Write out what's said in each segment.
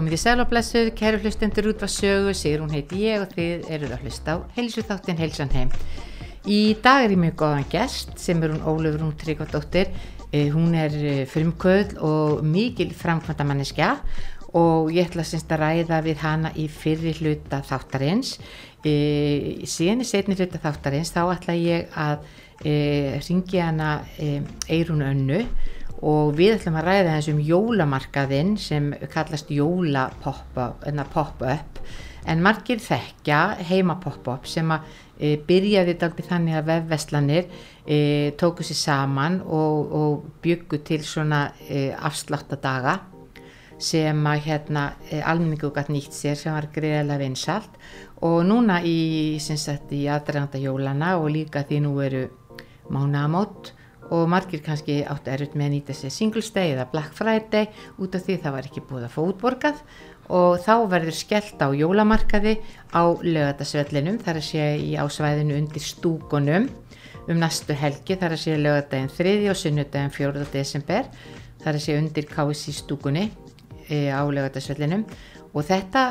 Komið í sælablessuð, kæru hlustendur út var sögu, Sigrún heiti ég og þið eruð að hlusta á heilsu þáttinn heilsan heim. Í dag er ég mjög góðan gest sem er hún Ólefur hún Tryggvardóttir. Eh, hún er eh, frumkvöld og mikil framkvæmda manneskja og ég ætla semst að ræða við hana í fyrri hluta þáttarins. E, síðan í setni hluta þáttarins þá ætla ég að e, ringi hana e, Eirún Önnu og við ætlum að ræða eins um jólamarkaðinn sem kallast jólapop-up pop en margir þekkja heima pop-up sem að e, byrjaði daldi þannig að vefveslanir e, tóku sér saman og, og byggu til svona e, afsláttadaga sem að hérna e, almenningu gætt nýtt sér sem var greiðilega vinsalt og núna í, í aðræðanda jólana og líka því nú eru mánamót og margir kannski áttu erut með að nýta sér Singles Day eða Black Friday út af því það var ekki búið að fótborgað og þá verður skellt á jólamarkaði á lögadagsvellinum þar að sé í ásvæðinu undir stúkunum um næstu helgi þar að sé lögadaginn 3. og sunnudaginn 4. desember þar að sé undir KSI stúkunni e, á lögadagsvellinum og þetta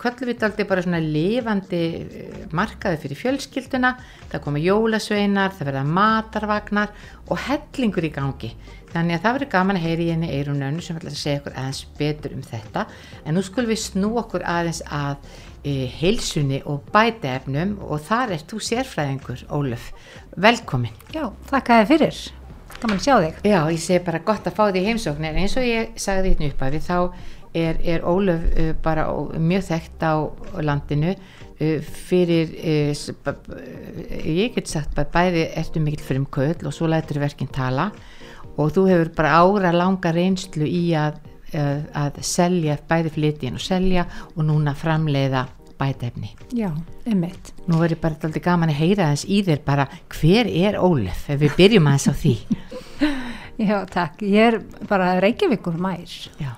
kvöldu við aldrei bara svona lifandi eh, markaði fyrir fjölskylduna. Það koma jólasveinar, það verða matarvagnar og hellingur í gangi. Þannig að það verður gaman að heyri í henni Eirun Önnu sem ætla að segja okkur aðeins betur um þetta. En nú skulum við snú okkur aðeins að e, heilsunni og bætaefnum. Og þar er þú sérfræðingur Óluf, velkomin. Já, þakka þið fyrir. Gaman að sjá þig. Já, ég segi bara gott að fá því heimsóknir eins og ég sagði því upp að við þá er, er Ólöf uh, bara mjög þekkt á landinu uh, fyrir uh, ég get sagt bara bæði ertu mikill fyrir um köll og svo lætur verkinn tala og þú hefur bara ára langa reynslu í að, að selja bæði flytjinn og selja og núna framleiða bætefni. Já, einmitt. Nú verður bara alltaf gaman að heyra þess í þér bara hver er Ólef ef við byrjum aðeins á því. Já, takk. Ég er bara Reykjavíkur mær. Já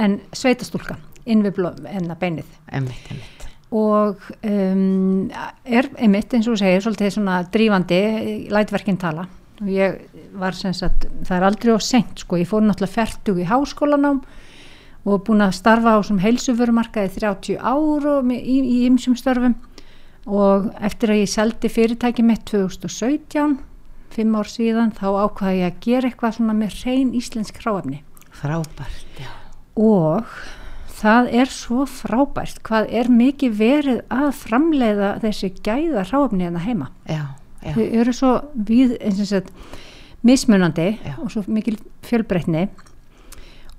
en sveitastúlka inn við enna beinið. Emitt, emitt. og um, er einmitt eins og segir svolítið svona drífandi lætverkinn tala. Og ég var sem sagt það er aldrei á senkt sko, ég fór náttúrulega færtug í háskólanám og búin að starfa á sem heilsuförumarkaði 30 ár í ymsum störfum. Og eftir að ég seldi fyrirtæki mitt 2017 fimm ár síðan þá ákvaði ég að gera eitthvað svona með reyn íslensk hráefni. Frábært, já og það er svo frábært hvað er mikið verið að framleiða þessi gæða ráfni en það heima já, já. þau eru svo við sagt, mismunandi já. og svo mikil fjölbreytni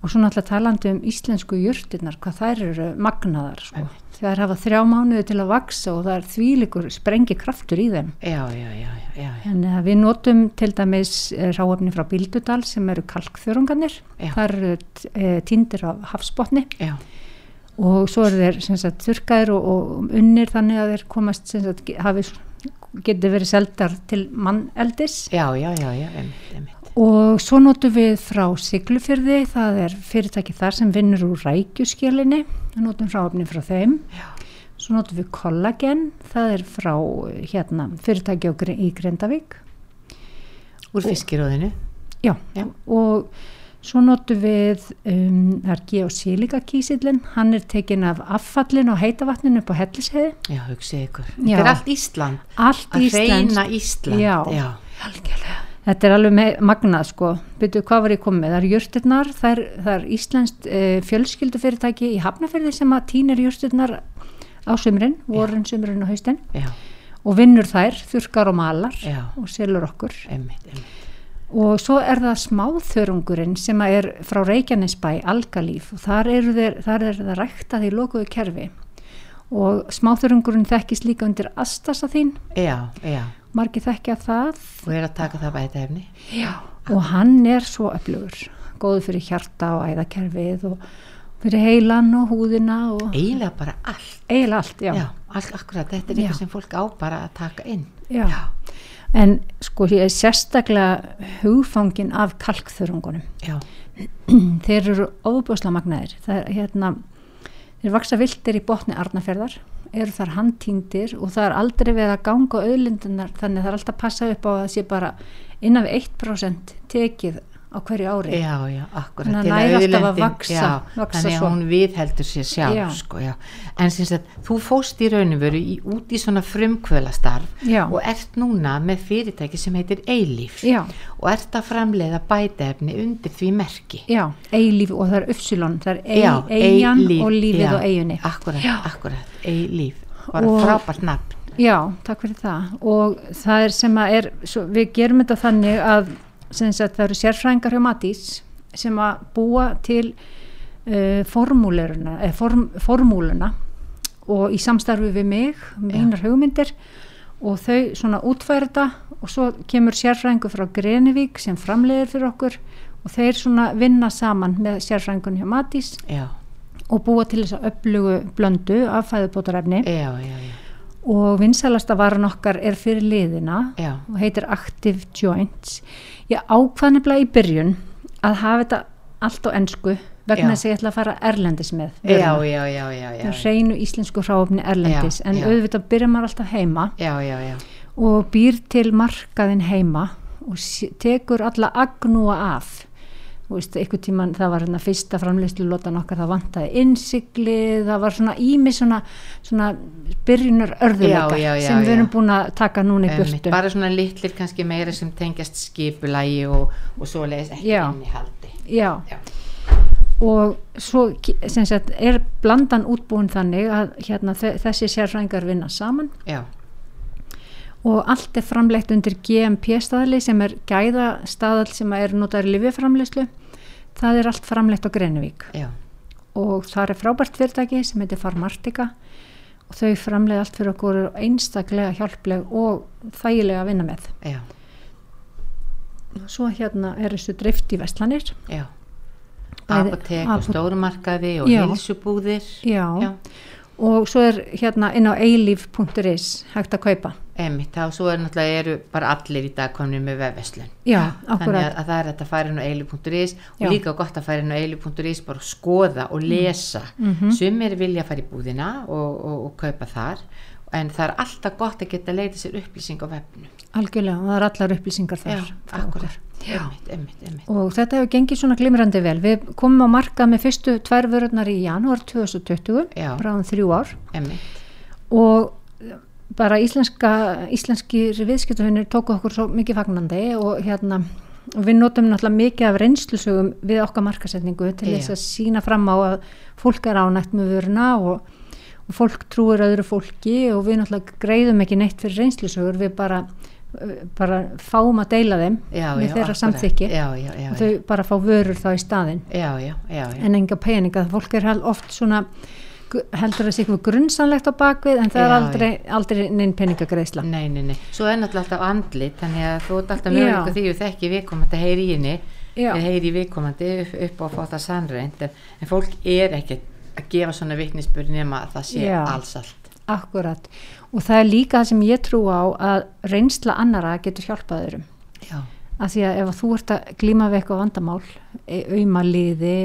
og svo náttúrulega talandi um íslensku júrtinnar hvað þær eru magnaðar sko. Þær hafa þrjá mánuði til að vaksa og það er þvílikur sprengi kraftur í þeim. Já, já, já, já en uh, við notum til dæmis uh, ráöfni frá Bíldudal sem eru kalkþörunganir þar eru uh, týndir af hafsbotni. Já. Og svo eru þeir sagt, þurkaðir og, og unnir þannig að þeir komast sagt, hafi, getur verið seldar til manneldis. Já, já, já, já einmitt, einmitt og svo notum við frá Siglufyrði, það er fyrirtæki þar sem vinnur úr rækjuskjölinni við notum ráfni frá þeim. Já. svo notum við kollagen það er frá hérna, fyrirtæki í Grendavík úr fiskiróðinu Já, Já, og svo notum við um, það er geosílika kísillin hann er tekin af affallin og heitavatnin upp á hellisheði Já, hugsið ykkur, þetta er allt Ísland. Allt Ísland að reyna Ísland. Já, Já. Þetta er alveg magnað sko, byrju hvað var ég komið, það er júrstirnar, það það er Íslandst e, fjölskyldufyrirtæki í Hafnafjörði sem að týnir júrstirnar á sumrin, vorin, sumrin og haustin. Já, og vinnur þær, þurkar og malar Já. og selur okkur. Einmitt, einmitt. og svo er það smáþörungurinn sem er frá Reykjanesbæ algalíf. Og þar eru þeir, þar er það ræktað í lokuðu kerfi. Og smáþörungurinn þekkist líka undir astasa þín, Já, já, margir þekkja það og er að taka það bæta efni. Já. og hann er svo öflugur góður fyrir hjarta og æðakerfið og fyrir heilan og húðina og Eiginlega bara allt. eiginlega allt, já. Já, allt akkurat, þetta er Já. eitthvað sem fólk á bara að taka inn. Já. En sko ég er sérstaklega hugfangin af kalkþörungunum. Já, Þeir eru óbúslega magnaðir. Það er hérna, þeir vaksa vildir í botni Arnafjörðar, eru þar handtíndir og það er aldrei við að ganga auðlindunar þannig að það er alltaf að passa upp á að það sé bara innan við 1% tekið á hverju ári. já, já, akkurat. Þannig að til nær alltaf að vaxa- já, vaxa þannig að hún viðheldur sér sjálf, Já. sko, já. En sem sagt, þú fóst í raunum veru í, út í svona frumkvölastarf og ert núna með fyrirtæki sem heitir Eilíf Já. og ert að framleiða bætaefni undir því merki. Já, eilíf og það er uppsilon, það er ei, Já, eigan Eilíf, og lífið og eiginni. Akkurat, akkurat, Eilíf, Og- frábært nafn. Já, takk fyrir það og það er sem að er, svo, við gerum þetta þannig að það eru sérfræðingar hjá Matís sem að búa til uh, formúluna, form, og í samstarfi við mig, mínar hugmyndir og þau svona útfæra þetta og svo kemur sérfræðingur frá Grenivík sem framleiðir fyrir okkur og þeir svona vinna saman með sérfræðingun hjá Matís Já, og búa til þess að upplugu blöndu af fæðubótarefni. Já, já, já, og vinsalasta varan okkar er fyrir liðina já, og heitir Active Joints. Ég ákvaðnefnilega í byrjun að hafa þetta allt á ensku vegna þess að ég ætla að fara erlendis með já, já, já, já, já, hreinu íslensku hráfni erlendis Já, en já. auðvitað byrjar maður alltaf heima já, já, já, og býr til markaðin heima og tekur alla agnúa af veist, einhvern tíman það var hérna fyrsta framleyslu lotan okkar, það vantaði innsigli, það var svona ími svona, svona byrjunar örðuleika Já, já, já, sem við erum búin að taka núna í Einmitt, burtu bara svona litlir kannski meira sem tengjast skipulægi og, og svo leiðis ekki Já. innihaldi já. Já. og svo sagt, er blandan útbúin þannig að hérna, þe- þessi sérfræðingar vinna saman já, og allt er framleitt undir GMP staðli sem er gæða staðal sem er notaður í lifjaframleyslu það er allt framleitt á Grenivík. Já, og það er frábært fyrirtæki sem heitir Farmartika og þau framleið allt fyrir okkur og einstaklega hjálpleg og þægilega að vinna með. Já, svo hérna er þessu drift í Vestlanir apotek og stórumarkaði og hilsubúðir já. já, og svo er hérna inn á eilíf.is hægt að kaupa. Einmitt, þá svo er náttúrulega eru bara allir í dag komin með vefveslun þannig að, að það er hægt að færa inn á eilu.is Já. og líka gott að færa inn á eilu.is bara að skoða og lesa. Mhm. sumir vilja fara í búðina og, og, og kaupa þar en það er alltaf gott að geta leita sér upplýsing á vefnu algjörlega og það er allar upplýsingar þar já, akkurat, einmitt, einmitt, einmitt. Og þetta hefur gengið svona glimrandi vel. Við komum á markað með fyrstu tvær vörurnar í janúar 2020 Já. bara um þrjú ár. Og bara íslenska íslenski viðskiptafinnir tóku okkur svo mikið fagnandi og hérna við notum náttúrulega mikið af reynslusögum við okkar markasetningu til þess að sína fram á að fólk er ánægt með vöruna og, og fólk trúir öðru fólki og við náttúrulega greiðum ekki neitt fyrir reynslusögur. Við bara, bara fáum að deila þeim já, með já, þeirra samþykki. Og þau bara fá vörur þá í staðinn. Já, en enga peninga, fólk er oft svona heldur að sé eitthvað grunnsanlegt á bakvið en það er Já, aldrei, aldrei neinn peningagreisla Nei, nei, nei, svo er náttúrulega alltaf andlit þannig að þú ert alltaf Já. möguleika því að þekki viðkomandi heyri í henni. Eða heyri í viðkomandi upp, upp á að fá það sannreint en, en fólk er ekki að gefa svona vittnisspur nema að það sé Já. alls allt. Akkurat og það er líka það sem ég trú á að reynsla annara getur hjálpað öðrum. Já, af því að ef þú ert að glíma við eitthvað vandamál auðmaliði,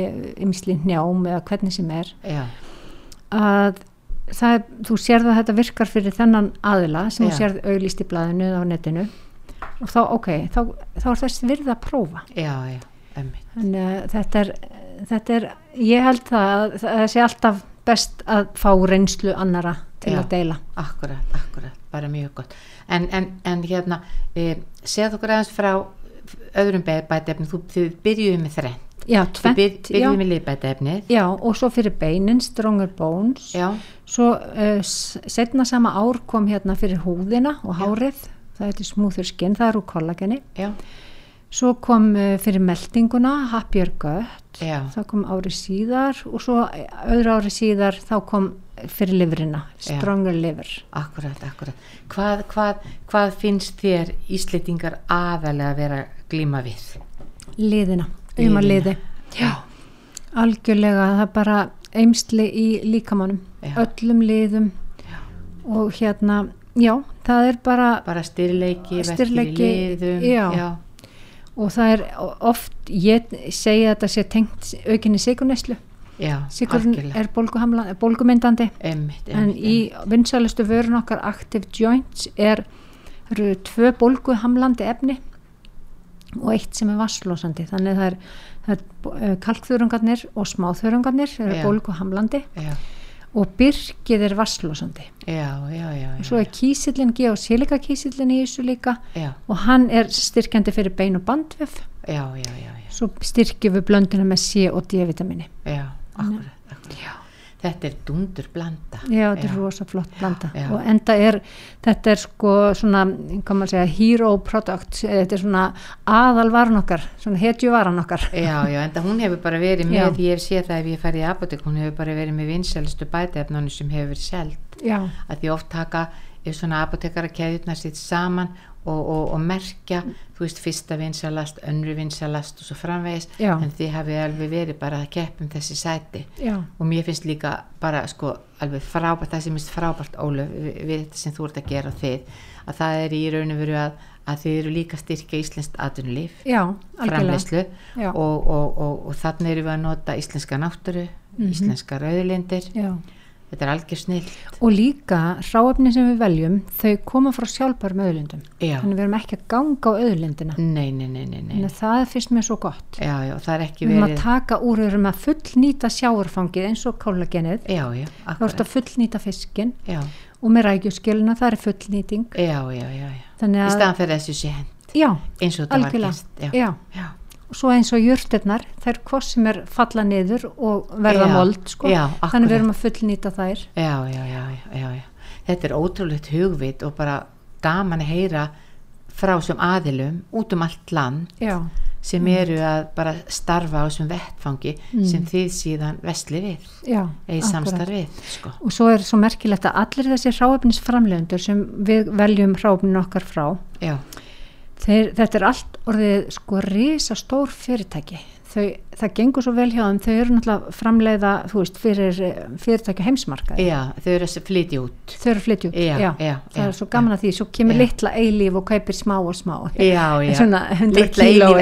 ymsli njám eða hvernig sem er já, að það, er- þú sérð að þetta virkar fyrir þennan aðila sem Já. þú sérð auglýst í blaðinu eða á netinu. Og þá, ok, þá, þá er þess virð að prófa. Þannig að þetta er, þetta er, ég held það að það sé alltaf best að fá reynslu annara til Já. að deila. Akkurat, akkurat, bara mjög gott En, en, en hérna, e, segð okkur aðeins frá öðrum bætefni, þú þið byrjuðu með þrenn Já, Við tvennt, byr- já. byrjum við liðbætaefnið. Já, og svo fyrir beinin, Stronger Bones. Já, Svo uh, setna sama ár kom hérna fyrir húðina og hárið, það heitir Smoother Skin, það er úr kollageni. já, Svo kom uh, fyrir meldinguna, Happier Gut, já, það kom árið síðar og svo eh, öðru árið síðar þá kom fyrir livrina, Já. Stronger Liver. akkurat, akkurat. Hvað, hvað, hvað finnst þér Íslendingar aðalega að vera glíma við? Liðina, Liðina. liði. Já. Algjörlega, það er bara eimsli í líkamannum, Já. öllum liðum og hérna, já, það er bara Bara styrleiki, í liðum. já. já, og það er oft, ég segi að þetta sé tengt aukinni siguneslu algjörlega. er bólgumyndandi en í vinsælustu vörun okkar Active Joints er eru tvö bólguhamlandi efni og eitt sem er vasslósandi þannig það er, það er kalkþurungarnir og smáþurungarnir eru Já. bólguhamlandi Já, og byrkið er vasslósandi og svo er kísillin, geosílika kísillin í þessu líka Já, og hann er styrkjandi fyrir bein og bandvef já, já, já, já. svo styrkjum við blönduna með C og D-vitamini. Já. Þetta er dundur blanda. Já, þetta er rosa flott blanda Já. og enda er, þetta er sko svona, segja, hero product, þetta er svona aðalvaran okkar, svona hetjuvaran okkar. Já, já, en hún hefur bara verið Já. með, ég hef séð það ef ég færði í apotek, hún hefur bara verið með vinsælustu bætaefnunum sem hefur verið seld. Já, Að því oft taka ef svona apotekara keðjurnar sitt saman og, og, og merkja, þú veist, fyrsta vinsælast, önnur vinsælast og svo framvegis, Já. en þið hafið alveg verið bara að keppum þessi sæti. já, og mér finnst líka bara sko alveg frábært, það sem er frábært Ólöf við, við þetta sem þú ert að gera þið að það er í raun og veru að, að þið eru líka styrkja Íslenskt algjörlega. framleyslu og, og, og, og þannig erum við að nota íslenska náttúru Mhm. íslenska rauðlindir Já. Þetta er algjör snill Og líka hráefni sem við veljum, þau koma frá sjálfbærum auðlindum. já, Þannig við erum ekki að ganga á auðlindina. nei, nei, nei, nei, nei. Það finnst mér svo gott. já, já, það er ekki Við erum að verið taka úr, við erum að fullnýta sjáurfangið eins og kólagenið. já, já, Þú ert akkurat að fullnýta fiskin já, og með rækjuskiluna það er fullnýting. já, já, já, já. Þannig í að, staðan fyrir þessu sé hend já, algjörlega. Og svo eins og jurtirnar þær hvort sem er falla niður og verða Já, mold sko. já, þannig erum að fullnýta þær. Já, já, já, já, þetta er ótrúlegt hugvit og bara gaman að heyra frá sem aðilum út um allt land sem eru að bara starfa á þessum vettfangi sem þið síðan vesli við eða samstarf við sko. og svo er svo merkilegt að allir þessi hráefnisframlegundur sem við veljum hráefninu okkar frá já, þeir, þetta er allt orðið sko risa stór fyrirtæki. Þau, það gengur svo vel hjá þeim. Þau eru náttúrulega framleiða þú veist, fyrir eh, fyrirtæki heimsmarkaði. Já, þau eru að flytja út. Út, Já, já, það er svo gaman að því. Svo kemur litla eilíf og kaupir smá og smá. Já, já, svona 100 litla kíló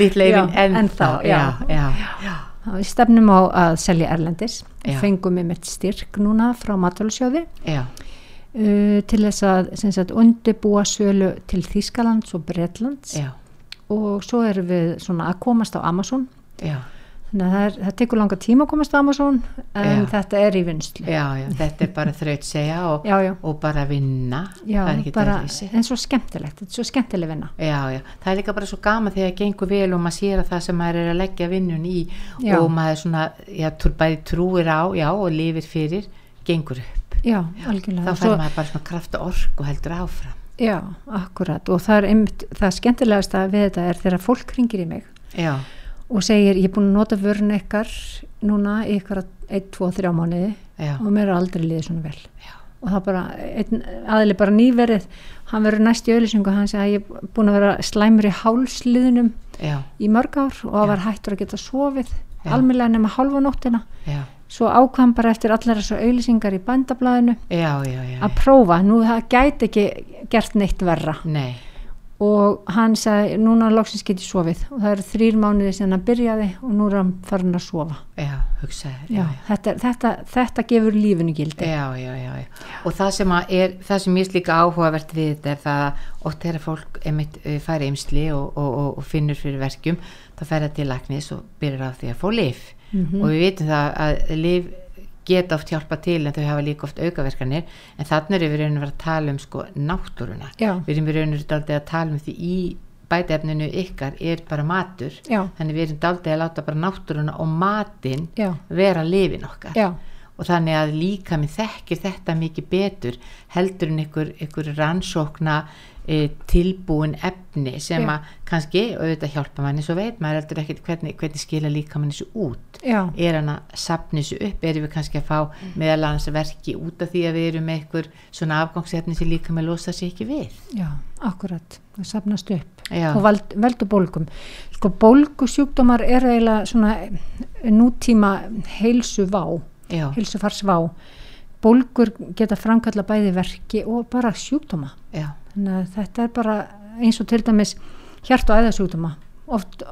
litla eilíf Já, ennþá. ennþá, já, já. já, já, Já, Við stefnum á að selja erlendis, fengum við mitt styrk núna frá Matalusjóði já, uh, til þess að sagt, undibúa sölu til Þýskalands og Bretlands. Já, og svo erum við svona að komast á Amazon. Já, þannig að það, er, það tekur langa tíma að komast á Amazon en Já. þetta er í vinslu já, já, þetta er bara þraut segja og, og bara vinna. Bara, en svo skemmtilegt þetta er svo skemmtileg vinna. Já, já, það er líka bara svo gaman þegar það gengur vel og maður sér að það sem maður er að leggja vinnun í og maður svona, bæði trúir á, og lifir fyrir, gengur upp. Já, algjörlega. Þá fær maður bara svona kraft og ork og heldur áfram. já, akkurat. Og það er einmitt, það skemmtilegast að við þetta er þegar fólk ringir í mig Já, og segir ég er búin að nota vörun ykkar núna í ykkar 1, 2, 3 mánuði já, og mér er aldrei liðið svona vel. Já, og það bara, einn aðli bara nýverið hann verður næst í auðlýsingu hann segi að ég er búin að vera slæmur í hálsliðunum já, í mörg ár og það var hættur að geta sofið Já. almennlega nema hálfa nóttina. Já, svo ákvæm bara eftir allar þessu auðlýsingar í bændablaðinu já, já, já, að prófa, nú það gæti ekki gert neitt verra. Nei, og hann sagði, núna loksins get ég sofið. Og það eru þrýr mánuði sem hann byrjaði og nú er hann farin að sofa. Já, já, þetta, þetta, þetta gefur lífinu gildi. Já, já, já, og það sem að er, það sem ég slíka áhugavert við þetta er það að oft þegar fólk einmitt eh, fær eimsli og, og, og, og finnur fyrir verkjum, þá fer það til læknis og byrjar á því að fá lif og við vitum það að lif geta oft hjálpa til en þau hafa líka oft aukaverkanir en þannig er við rauninu að vera að tala um sko náttúruna Já. við erum rauninu að tala um því í bætefninu ykkar er bara matur Já. þannig við erum daldið að láta bara náttúruna og matinn Já. vera lifin okkar og þannig að líka minn þekkir þetta mikið betur heldur en ykkur, ykkur rannsókna tilbúin efni sem að kannski auðvitað hjálpa manni svo veit maður heldur ekkert hvernig, hvernig skila líka manni svo út. Já. er hann að sapni þessu upp? Erum við kannski að fá meðal annars verki út af því að við erum með einhver svona afgangsefni sem líka með losa sig ekki við? Já, akkurat, það sapnast upp. Já. og veld, veldu bólgum. Sko bólgusjúkdómar er eiginlega svona nútíma heilsu vá, já, heilsu fars vá bólgur geta framkalla bæði verki og bara sjúkdóma. Já, þannig að þetta er bara eins og til dæmis hjart og æðasjúkdóma oft,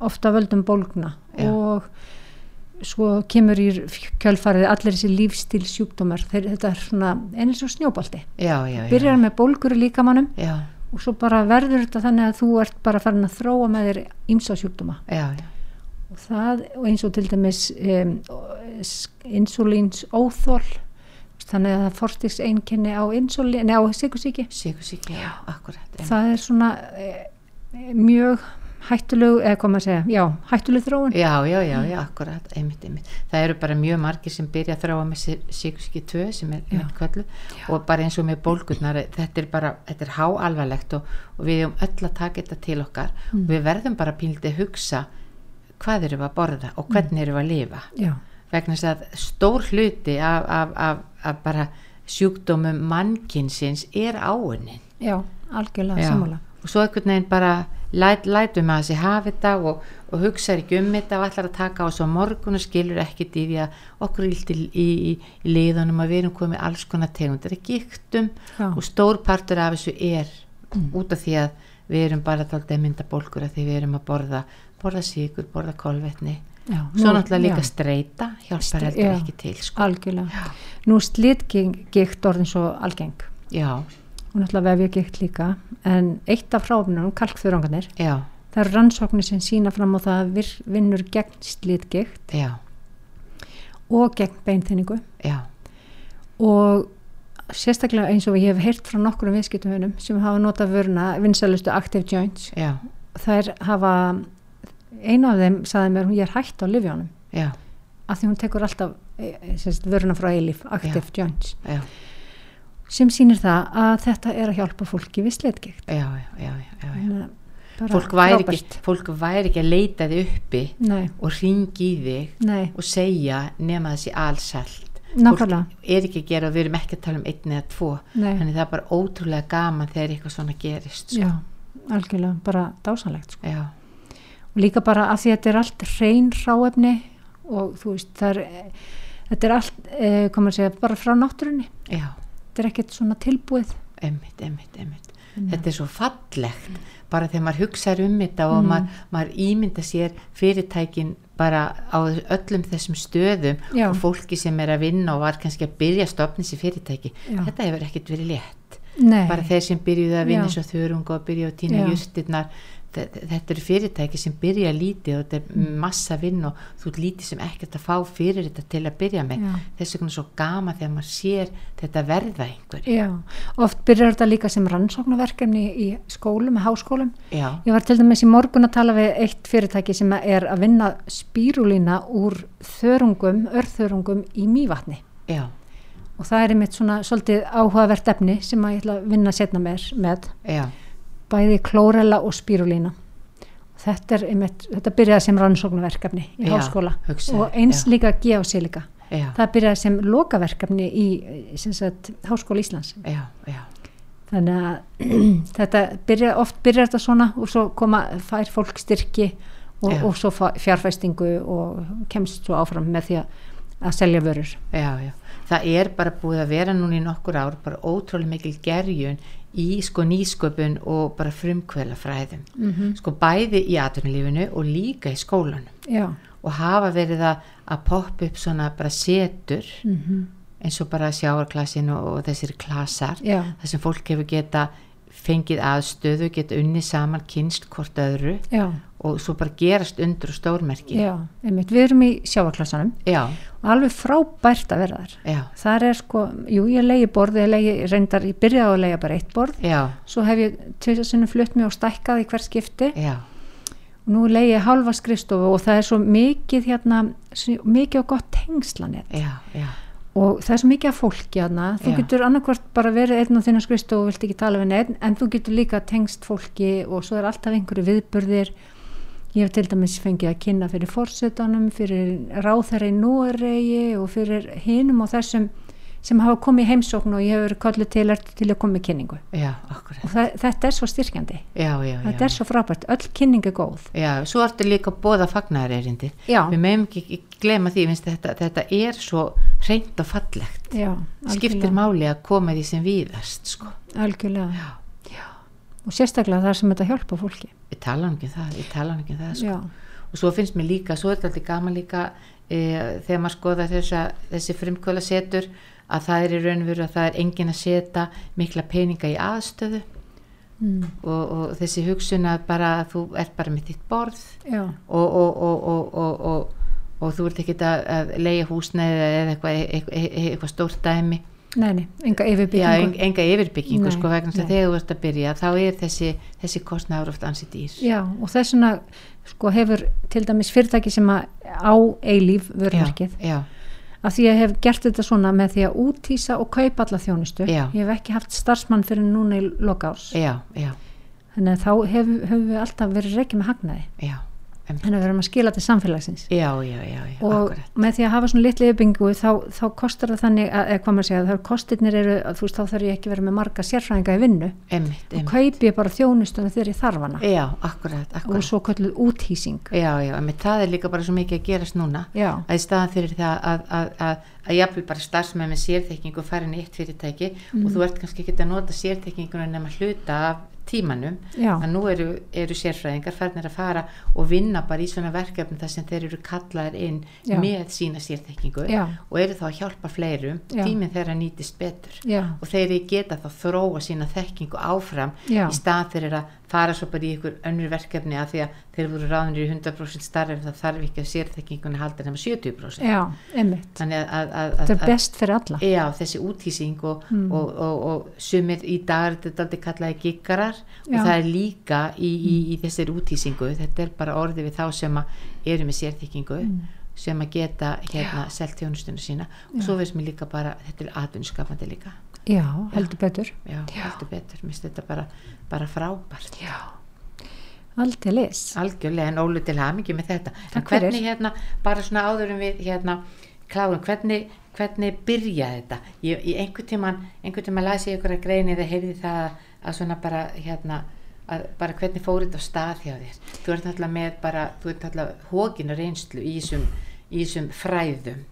ofta völdum bólgna Já. og svo kemur í kjölfarið allir þessi lífstíl sjúkdómar þetta er svona eins og snjóbalti já, já, já, byrjar með bólgur í líkamannum og svo bara verður þetta þannig að þú ert bara farin að þróa með þér ímsa sjúkdóma. Og það og eins og til dæmis um, insulíns óþól þannig að það forstiks einkenni á á sikursíki það er svona e, mjög hættulegu, eða hvað maður segja, já, hættulegu þróun. Já, já, já, já, akkurat, einmitt, einmitt. Það eru bara mjög margir sem byrja að þráa með síkuski 2 sem er með köllu og bara eins og með bólgurnar, þetta er bara, þetta er háalvarlegt og, og við erum öll að taka þetta til okkar. Mm. og við verðum bara píldi að hugsa hvað við að borða og hvernig erum við að lifa? Já, vegna þess að stór hluti af, af, af, af bara sjúkdómum mannkinsins er áunin já, algjörlega sammála. Og svo einhvern veginn bara læt, lætum að þessi hafi þetta og, og hugsa ekki um þetta og ætlar að taka á svo morgun og skilur ekkit í því að okkur íldi í, í, í liðunum að við erum komið alls konar tegundir að gíktum og stór partur af þessu er út af því að við erum bara að mynda bólkur að því við erum að borða borða síkur, borða kolvetni já, svo nú- náttúrulega líka já, streyta hjálpar heldur já. ekki til sko. algjörlega. Nú slitgikt orðin svo algeng. Og náttúrulega vefjagikt líka. En eitt af fráfnum, kalkþurangarnir já, það eru rannsóknir sem sína fram á það að vir, vinnur gegn slitgikt já, og gegn beinþynningu. Já. Og sérstaklega eins og ég hef heyrt frá nokkrum viðskiptumunum sem hafa notað vöruna vinsælustu Active Joints. Já, þær hafa eina af þeim saði mér hún ég er hætt á livjónum já, af því hún tekur alltaf e, e, sérst, vöruna frá Eilif, Active Joints. Já, sem sýnir það að þetta er að hjálpa fólki við slitgikt já, já, já, já, já. Fólk væri, ekki, fólk væri ekki að leita þið uppi Nei, og ringi í þig nei, og segja nema þessi allsælt er ekki að gera og við erum ekki að tala um einn eða tvo. Nei. þannig það er bara ótrúlega gaman þegar eitthvað svona gerist sko. Já, algjörlega, bara dásanlegt sko. já, og líka bara að því að þetta er allt hrein ráefni og þú veist, það er þetta er allt, eh, hvað maður segja, bara frá náttúrunni. Já, þetta er ekkert svona tilbúið. Emmitt, emmitt, emmitt þetta er svo fallegt bara þegar maður hugsaður um þetta og maður, maður ímynda sér fyrirtækin bara á öllum þessum stöðum Já. og fólki sem er að vinna og var kannski að byrja að stopna sér fyrirtæki. Já. þetta hefur ekkert verið létt. Nei, bara þeir sem byrjuðu að vinna svo þörungu og byrjuðu að týna jústirnar þetta eru fyrirtæki sem byrja lítið og þetta er Mm. massa vinn og þú lítið sem ekkert að fá fyrir þetta til að byrja með. Já. þess vegna er svo gama þegar maður sér þetta verða einhver. Já, oft byrjar þetta líka sem rannsóknarverkefni í skólum, háskólum. Já, ég var til dæmis í morgun að tala við eitt fyrirtæki sem er að vinna spírulína úr þörungum, örþörungum í mývatni. Já, og það er einmitt svona svolítið áhugavert efni sem að ég ætla að vinna setna með, með. Já, bæði klórella og spírulína. Þetta er einmitt, þetta byrjaði sem rannsóknarverkefni í Já, háskóla hugsaðu, og eins já. líka geosilika. Já, það byrjaði sem lokaverkefni í sagt, háskóla Íslands. Já, já, þannig að þetta byrja, oft byrjar þetta svona og svo koma, fær fólk styrki og, og svo fjárfæstingu og kemst svo áfram með því að, að selja vörur já, já. Það er bara búið að vera núna í nokkur ár bara ótrúlega mikil gerjun í sko nýsköpun og bara frumkvælafræðum. mm -hmm. Sko bæði í atvinnulífinu og líka í skólanum. já, og hafa verið að, að poppa upp svona bara setur mm eins og bara sjáarklassin og, og þessir klasar já, þar sem fólk hefur geta fengið aðstöðu, geta unni saman kynst hvort öðru já, og svo bara gerast undur og stórmerki. Já, einmitt, við erum í sjávarklassanum. Já, og alveg frábært að vera þar. já, Þar er sko, jú, ég leiði borð, ég leiði, reyndar, ég byrjaði að leiða bara eitt borð, já, svo hef ég tveisa sinnum flutt mig og stækkað í hver skipti. Já, og nú leiði ég halva skrifstofu og það er svo mikið hérna, mikið og gott tengslanett já, já, og það er svo mikið af fólki hérna, þú Já. getur annarkvort bara verið einn á þínu skrifstofu og vilt ekki tala við neinn, en þú getur líka tengst fólki og svo er alltaf einhverju viðburðir ég hef til dæmis fengið að kynna fyrir fórsetanum, fyrir ráþæra í Núaregi og fyrir hinum og þessum sem hafa komið í heimsókn og ég hefur kollu til, til að koma í kynningu? Já, og það, þetta er svo styrkjandi. Já, já, þetta er svo frábært, öll kynning er góð. Já, svo ertu líka bóða fagnaðarerindi já, við meðum ekki, glema því minnst, þetta, þetta er svo reynd og fallegt. Já, skiptir máli að koma því sem víðast sko. algjörlega. og sérstaklega þar sem þetta hjálpa fólki. Ég tala nú ekki um það, nú ekki um það sko. og svo finnst mér líka, svo er þetta alltaf gaman líka e, þegar maður skoða þessa, þessi frumkvöla setur að það er í raun og veru að það er engin að setja mikla peninga í aðstöðu mm, og, og þessi hugsun að bara að þú ert bara með þitt borð já, og, og, og, og, og, og, og þú ert ekki að, að leiða húsnæði eða eitthvað, eitthvað, eitthvað stórt dæmi. Nei, nei, enga Já, yfirbyggingu en, enga yfirbyggingu Nei, sko vegna þess að nei. þegar þú ert að byrja þá er þessi, þessi kostnæður oft ansi dýr. Já, og þess vegna sko, hefur til dæmis fyrirtæki sem að á eilíf vörmerkið já, að því að ég hef gert þetta svona með því að útýsa og kaupa alla þjónustu. Já. ég hef ekki haft starfsmann fyrir núna í lokárs já, já, þannig að þá hefur hef við alltaf verið reikið með hagnaði. Já, þannig að við erum að skila til samfélagsins. Já, já, já, og akkurat, með því að hafa svona litli yfirbyggingu þá, þá kostar það þannig að, eða hvað maður segja, þá kostirnir eru þú veist þá þarf ég ekki vera með marga sérfræðinga í vinnu. Emmitt, og emmitt kaupi ég bara þjónustuna þegar ég þarf hana. Já, akkurat, og akkurat. Svo kölluð úthýsing. Já, já, emmitt, það er líka bara svo mikið að gerast núna. Já, að í staðan fyrir það að, að, að, að jafnvel bara starfsmenn með sérþekkingu farin í eitt fyrirtæki Mm. og þú ert kannski ekki að nota sérþekkingunum nema hluta af tímanum já, að nú eru, eru sérfræðingar farnir að fara og vinna bara í svona verkefni þar sem þeir eru kallaðir inn Já. með sína sérþekkingu og eru þá að hjálpa fleirum tíminn þeirra nýtist betur. Og þeir geta þá þróa sína þekkingu áfram í stað fyrir að fara svo bara í ykkur önnur verkefni að því að þeir voru ráðnir í 100% starf en það þarf ekki að sérþekkingunni halda nema 70% já, einmitt. Að, að, að, þetta að, er best fyrir alla. Já, þessi úthýsing og, Mm. og, og, og sumir í dag er þetta aldrei kallaði giggarar og það er líka í, í, í þessari úthýsingu, þetta er bara orðið við þá sem eru með sérþykkingu Mm. sem að geta hérna selt þjónustunum sína. Og svo veist mér líka bara, þetta er atvinnskapandi líka, já, heldur betur. Já, Já. heldur betur. Minnst þetta bara, bara frábært. Já, aldrei lis algjörlega en ólu til hamingi með þetta. En hvernig hérna, bara svona áðurum við hérna, klárum, hvernig hvernig byrjaði þetta? Ég, ég einhvern tíman, einhvern tíman las ég ykkur að greini eða heyrði það að svona bara hérna, að bara hvernig fór þetta á stað hjá þér? Þú ert náttúrulega með bara, þú ert náttúrulega hókinu reynslu í þessum, í þessum fræðum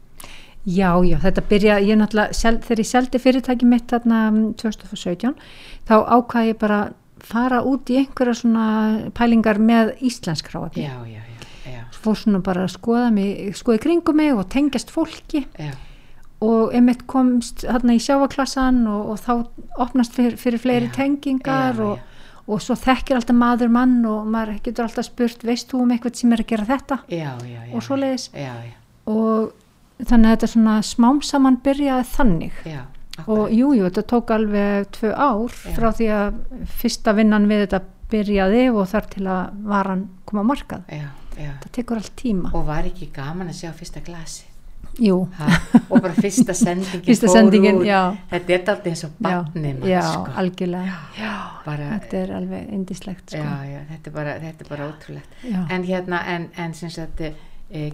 já, já, þetta byrja ég náttúrulega, sel, þegar ég seldi fyrirtæki mitt þarna mm, 2017 þá ákvaði ég bara fara út í einhverja svona pælingar með íslensk ráefni já, já, já, já, fór svona bara að skoða mig skoða í kringum mig og tengjast fólki. Já, og einmitt komst hérna í sjáaklassan og, og þá opnast fyrir, fyrir fleiri Já, tengingar já, og, og svo þekkir alltaf maður mann og maður getur alltaf spurt veist þú um eitthvað sem er að gera þetta? Já, já, já. Og svoleiðis. Já, já, og þannig að þetta svona smám saman byrjaði þannig já, og akkurat. jú, þetta tók alveg tvö ár Já. frá því að fyrsta vinnan við þetta byrjaði og þar til að varan koma markað já, já. þetta tekur allt tíma og var ekki gaman að sjá fyrsta glasi jú, ha, og bara fyrsta sendingin fyrsta sendingin, út. já þetta er alltaf eins og já, barnið mann, já, sko. algjörlega já, bara, þetta er alveg indislegt sko. já, já, þetta er bara, þetta er bara ótrúlegt Já. en hérna, en, en sem sagt e,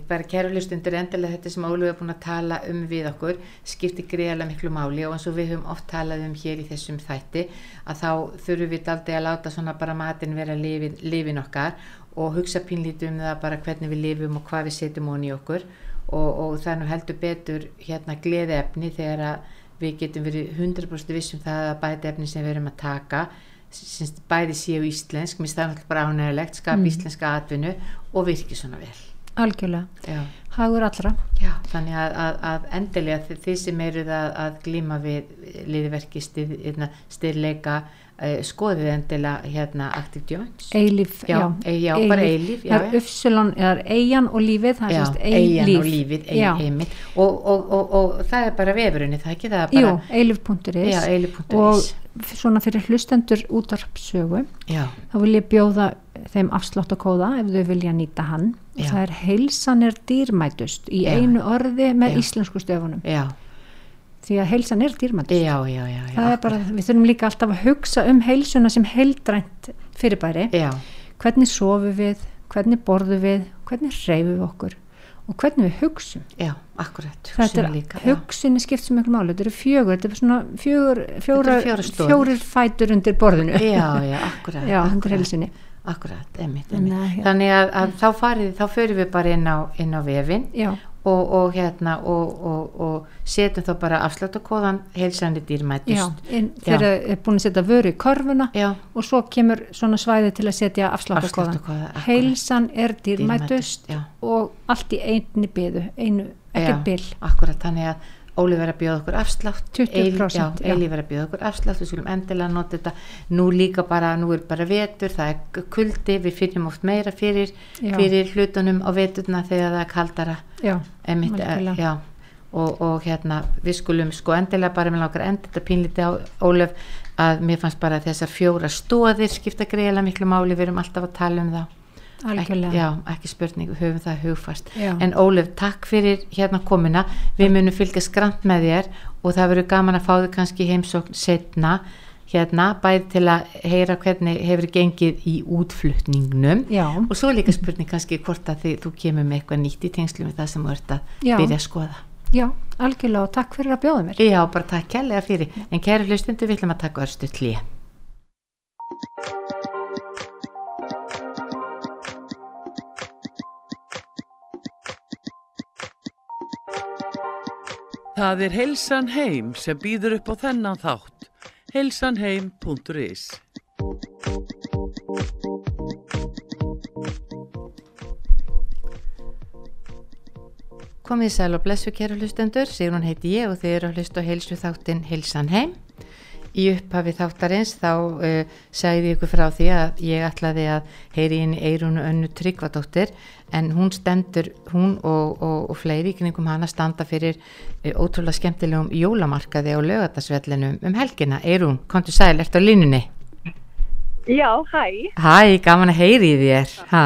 bara kærulustundur endilega þetta sem Óluf er búin að tala um við okkur skiptir greiðlega miklu máli og eins og við höfum oft talað um hér í þessum þætti að þá þurfum við aldrei að láta svona bara matin vera lifin, lifin okkar og hugsa pínlítið um það bara hvernig við lifum og hvað við setjum honi okkur og, og nú heldur betur hérna gleði efni þegar að við getum verið 100% vissum það að bæta efni sem við erum að taka sem bæði séu íslensk, mér staðan alltaf bara ánægilegt skapa Mm. íslenska atvinnu og virki svona vel algjörlega, Já. hagur allra Já, þannig að, að, að endilega þið, þið sem eruð að, að glíma við liðverki, stið, hérna, styrleika, uh, skoðið endilega hérna Active Joints. eilíf, Já, já, e- já, bara eilíf, já, það er uppsilon, eða eigin og lífið það er eigin eilíf og lífið, ein. Og, og, og, og það er bara vefurinn, það er ekki? Það er bara, eilíf.is. og svona fyrir hlustendur útarpsögu þá vil ég bjóða þeim afsláttakóða ef þau vilja nýta hann. Það er heilsan er dýrmætust í einu orði með íslensku stöfunum. Já, því að heilsan er er bara, við þurfum líka alltaf að hugsa um heilsuna sem heildrænt fyrirbæri Já, hvernig sofum við, hvernig borðum við hvernig reyfum við okkur og hvernig við hugsum já, akkurat, hugsun er líka. já. hugsinni skipt sem ykkur máli, þetta eru fjögur þetta er svona fjögur, fjóra, eru stoðir. fjórir fætur undir borðinu Já, já, akkurat. já, akkurat. Akkurat, einmitt, einmitt. hérna- Þannig að, að þá farið, þá förum við bara inn á, inn á vefin já, og, og hérna og, og, og setjum þá bara afsláttakóðan heilsandi já, dýrmætust. inn, þeir eru búin að setja vöru í körfuna Já, og svo kemur svona svæði til að setja afsláttakóðan heilsan er dýrmætust já. og allt í einni byðu einu, Já, ekkert bil. Akkurat, þannig að Óli verið að bjóða okkur afslátt. 20%, Eil- já. já, Eili verið að bjóða okkur afslátt. Við skulum endilega nota þetta. Nú líka bara, nú er bara vetur það er kuldi, við finnum oft meira fyrir Já. fyrir hlutunum á veturna þegar það er kaldara. Já, Einmitt, eh, já, og, og hérna við skulum sko endilega bara með langar enda þetta pínliti á Ólöf að mér fannst bara þessar fjóra stóðir skipta greiðlega miklu máli, við erum alltaf að tala um það ekki, já, ekki spurning, við höfum það hugfast. Já. en Ólöf, takk fyrir hérna komuna. Við munum fylgja skrant með þér og það verður gaman að fá þau kannski heimsókn setna hérna, bæði til að heyra hvernig hefur gengið í útflutningnum. Já, og svo er líka spurning kannski hvort að þið, þú kemur með eitthvað nýtt í tengslu með það sem þú ert að byrja að skoða. Já, algjörlega og takk fyrir að bjóða mér. Já, bara takk kærlega fyrir. En kæri hlustundu við ætlum að taka örstu tlýja Það er Heilsan Heim sem býður upp á þennan þátt. heilsanheim.is Komið í sæl og blessu kæru hlustendur, Sigrun heiti ég og þið eru að hlusta heilsu þáttin Heilsan heim. Í upphafi þáttarins þá uh, sagði ég ykkur frá því að ég ætlaði að heyri inn í Eirunu önnu Tryggvadóttir en hún stendur, hún og, og, og fleiri í kringum hana standa fyrir uh, ótrúlega skemmtilegum jólamarkaði á lögatarsvellinum um helgina. Eirun, komdu sæl, ertu á línunni? Já, hæ, Hæ, gaman að heyri þér. Ha?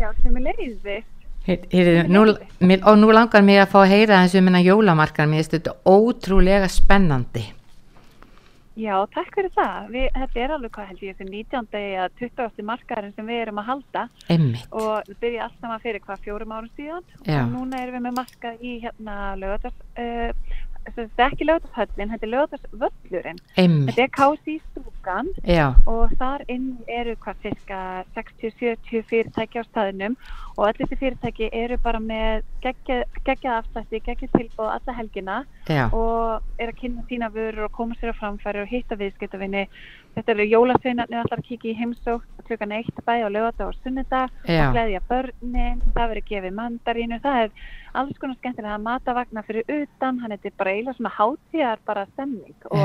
já, sem er leiði. Heyr- heyrðu, nú, mér, og nú langar mig að fá að heyra þessu um hennar jólamarkar, mér finnst þetta ótrúlega spennandi. Já, takk fyrir það. Við, þetta er alveg hvað held ég þessi 19. eða 20. markaðurinn sem við erum að halda Einmitt. og við byrja allt saman fyrir hvað fjórum árum síðan Já. og núna erum við með markað í hérna lögatars, uh, þetta er ekki lögatarshöllin, þetta er lögatarsvöllurinn. Þetta er kási í stúkan Já, og þar inn eru hvað cirka 60-70 fyrirtæki á staðinum og allir þessi fyrirtæki eru bara með geggjað afslætti, geggjað tilbúð alla helgina já, og er að kynna sína vörur og koma sér á framfæri og hitta viðskiptavinni. Þetta eru jólasveinarnir allar að kíkja í heimsókn klukkan eitt bæði á lögata og sunnudag Já. og gleðja börnin, það verður gefið mandarínu, það er alls konar skemmtilega matavagna fyrir utan, hann er bara eiginlega svona hátíðar bara stemning og,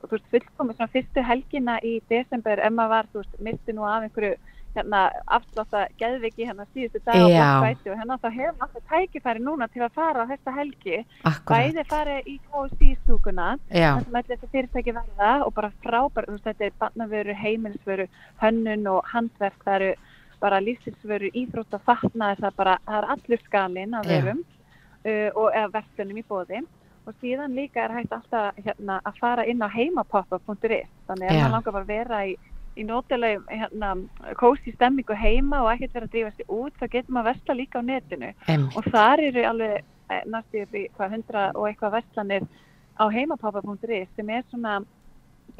og þú veist fullkomið svona fyrstu helgina í desember ef maður var, þú veist, misti nú af einhverju hérna afslátta geðviki hérna síðustu dag Já. Black og hérna þá hefur alltaf tækifæri núna til að fara á þesta helgi akkurat. bæði farið í KSC stúkuna Já, þar sem allir þessi fyrirtæki verða og bara frábær, þú veist, þetta er barnavöru, heimilisvöru, hönnun og handverk, það eru bara lífstilsvöru, íþrótt og fatnaðir, það er bara, það er allur skalinn af Já. verum uh, og eða verslunum í bóði og síðan líka er hægt alltaf hérna, að fara inn á heimapoppa.is þannig að maður langar bara að vera í, í nótilegum hérna, kósi stemmingu heima og ekkert vera að drífa sig út, þá getur maður að versla líka á netinu. Einmitt. og þar eru alveg eh, næstu upp í hvað hundra og eitthvað verslanir á heimapapa.is sem er svona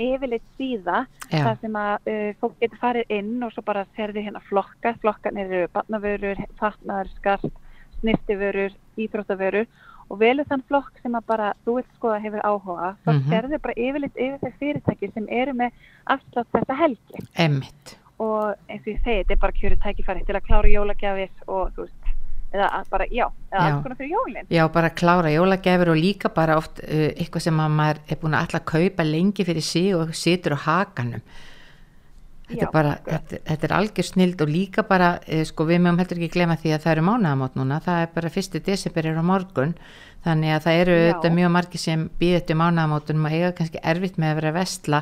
yfirleitt síða Já, þar sem að uh, fólk getur farið inn og svo bara serði hérna flokka flokkarnir eru barnavörur, fatnaðar, skart snirtiförur, íþróttavörur og velur þann flokk sem að bara þú vilt skoða hefur áhuga þá mm serðu bara yfirleitt yfir þeir fyrirtæki sem eru með afslátt þetta helgi einmitt. og eins og ég segi, þetta er bara kjöru tækifæri til að klára jólagjafir og þú veist, eða bara, já, eða alls konar fyrir jólin Já, bara klára jólagjafir og líka bara oft uh, eitthvað sem að maður er búin að alltaf kaupa lengi fyrir sig og situr á hakanum. Þetta er bara, þetta, þetta er algjör snild og líka bara, uh, sko við mögum heldur ekki glema því að það eru mánaðamót núna, það er bara fyrsti desember er á morgun, þannig að það eru auðvitað mjög margir sem býð eftir mánaðamótunum og eiga kannski erfitt með að vera vestla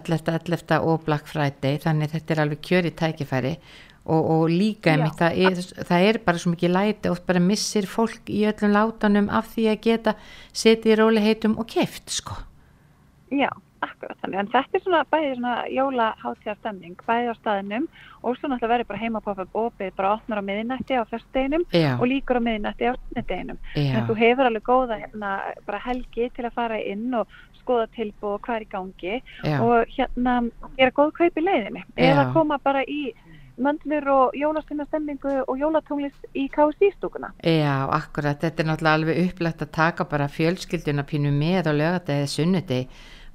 11. 11. og Black Friday, þannig að þetta er alveg kjöri tækifæri. Og, og líka einmitt, það, er, það er bara svo mikið læti oft bara missir fólk í öllum látanum af því að geta setið í róliheitum og keft sko. Já, akkurat þannig, en þetta er svona bæði svona jólaháttíðar stemning, bæði á staðinum og svo náttúrulega verður bara heimapoppa opið bara opnar á miðinætti á fyrsteginum og líkur á miðinætti á sunnudeginum. Já. En þú hefur alveg góða hérna, bara helgi til að fara inn og skoða tilbúð og hvað er í gangi Já. og hérna gera góð kaup í leiðinni. Eða koma bara í möndlur og jólastunastemningu og jólatónlist í KSI-stúkuna. Já, akkurat, þetta er náttúrulega alveg upplagt að taka bara fjölskylduna pínu með á laugadegi eða sunnudegi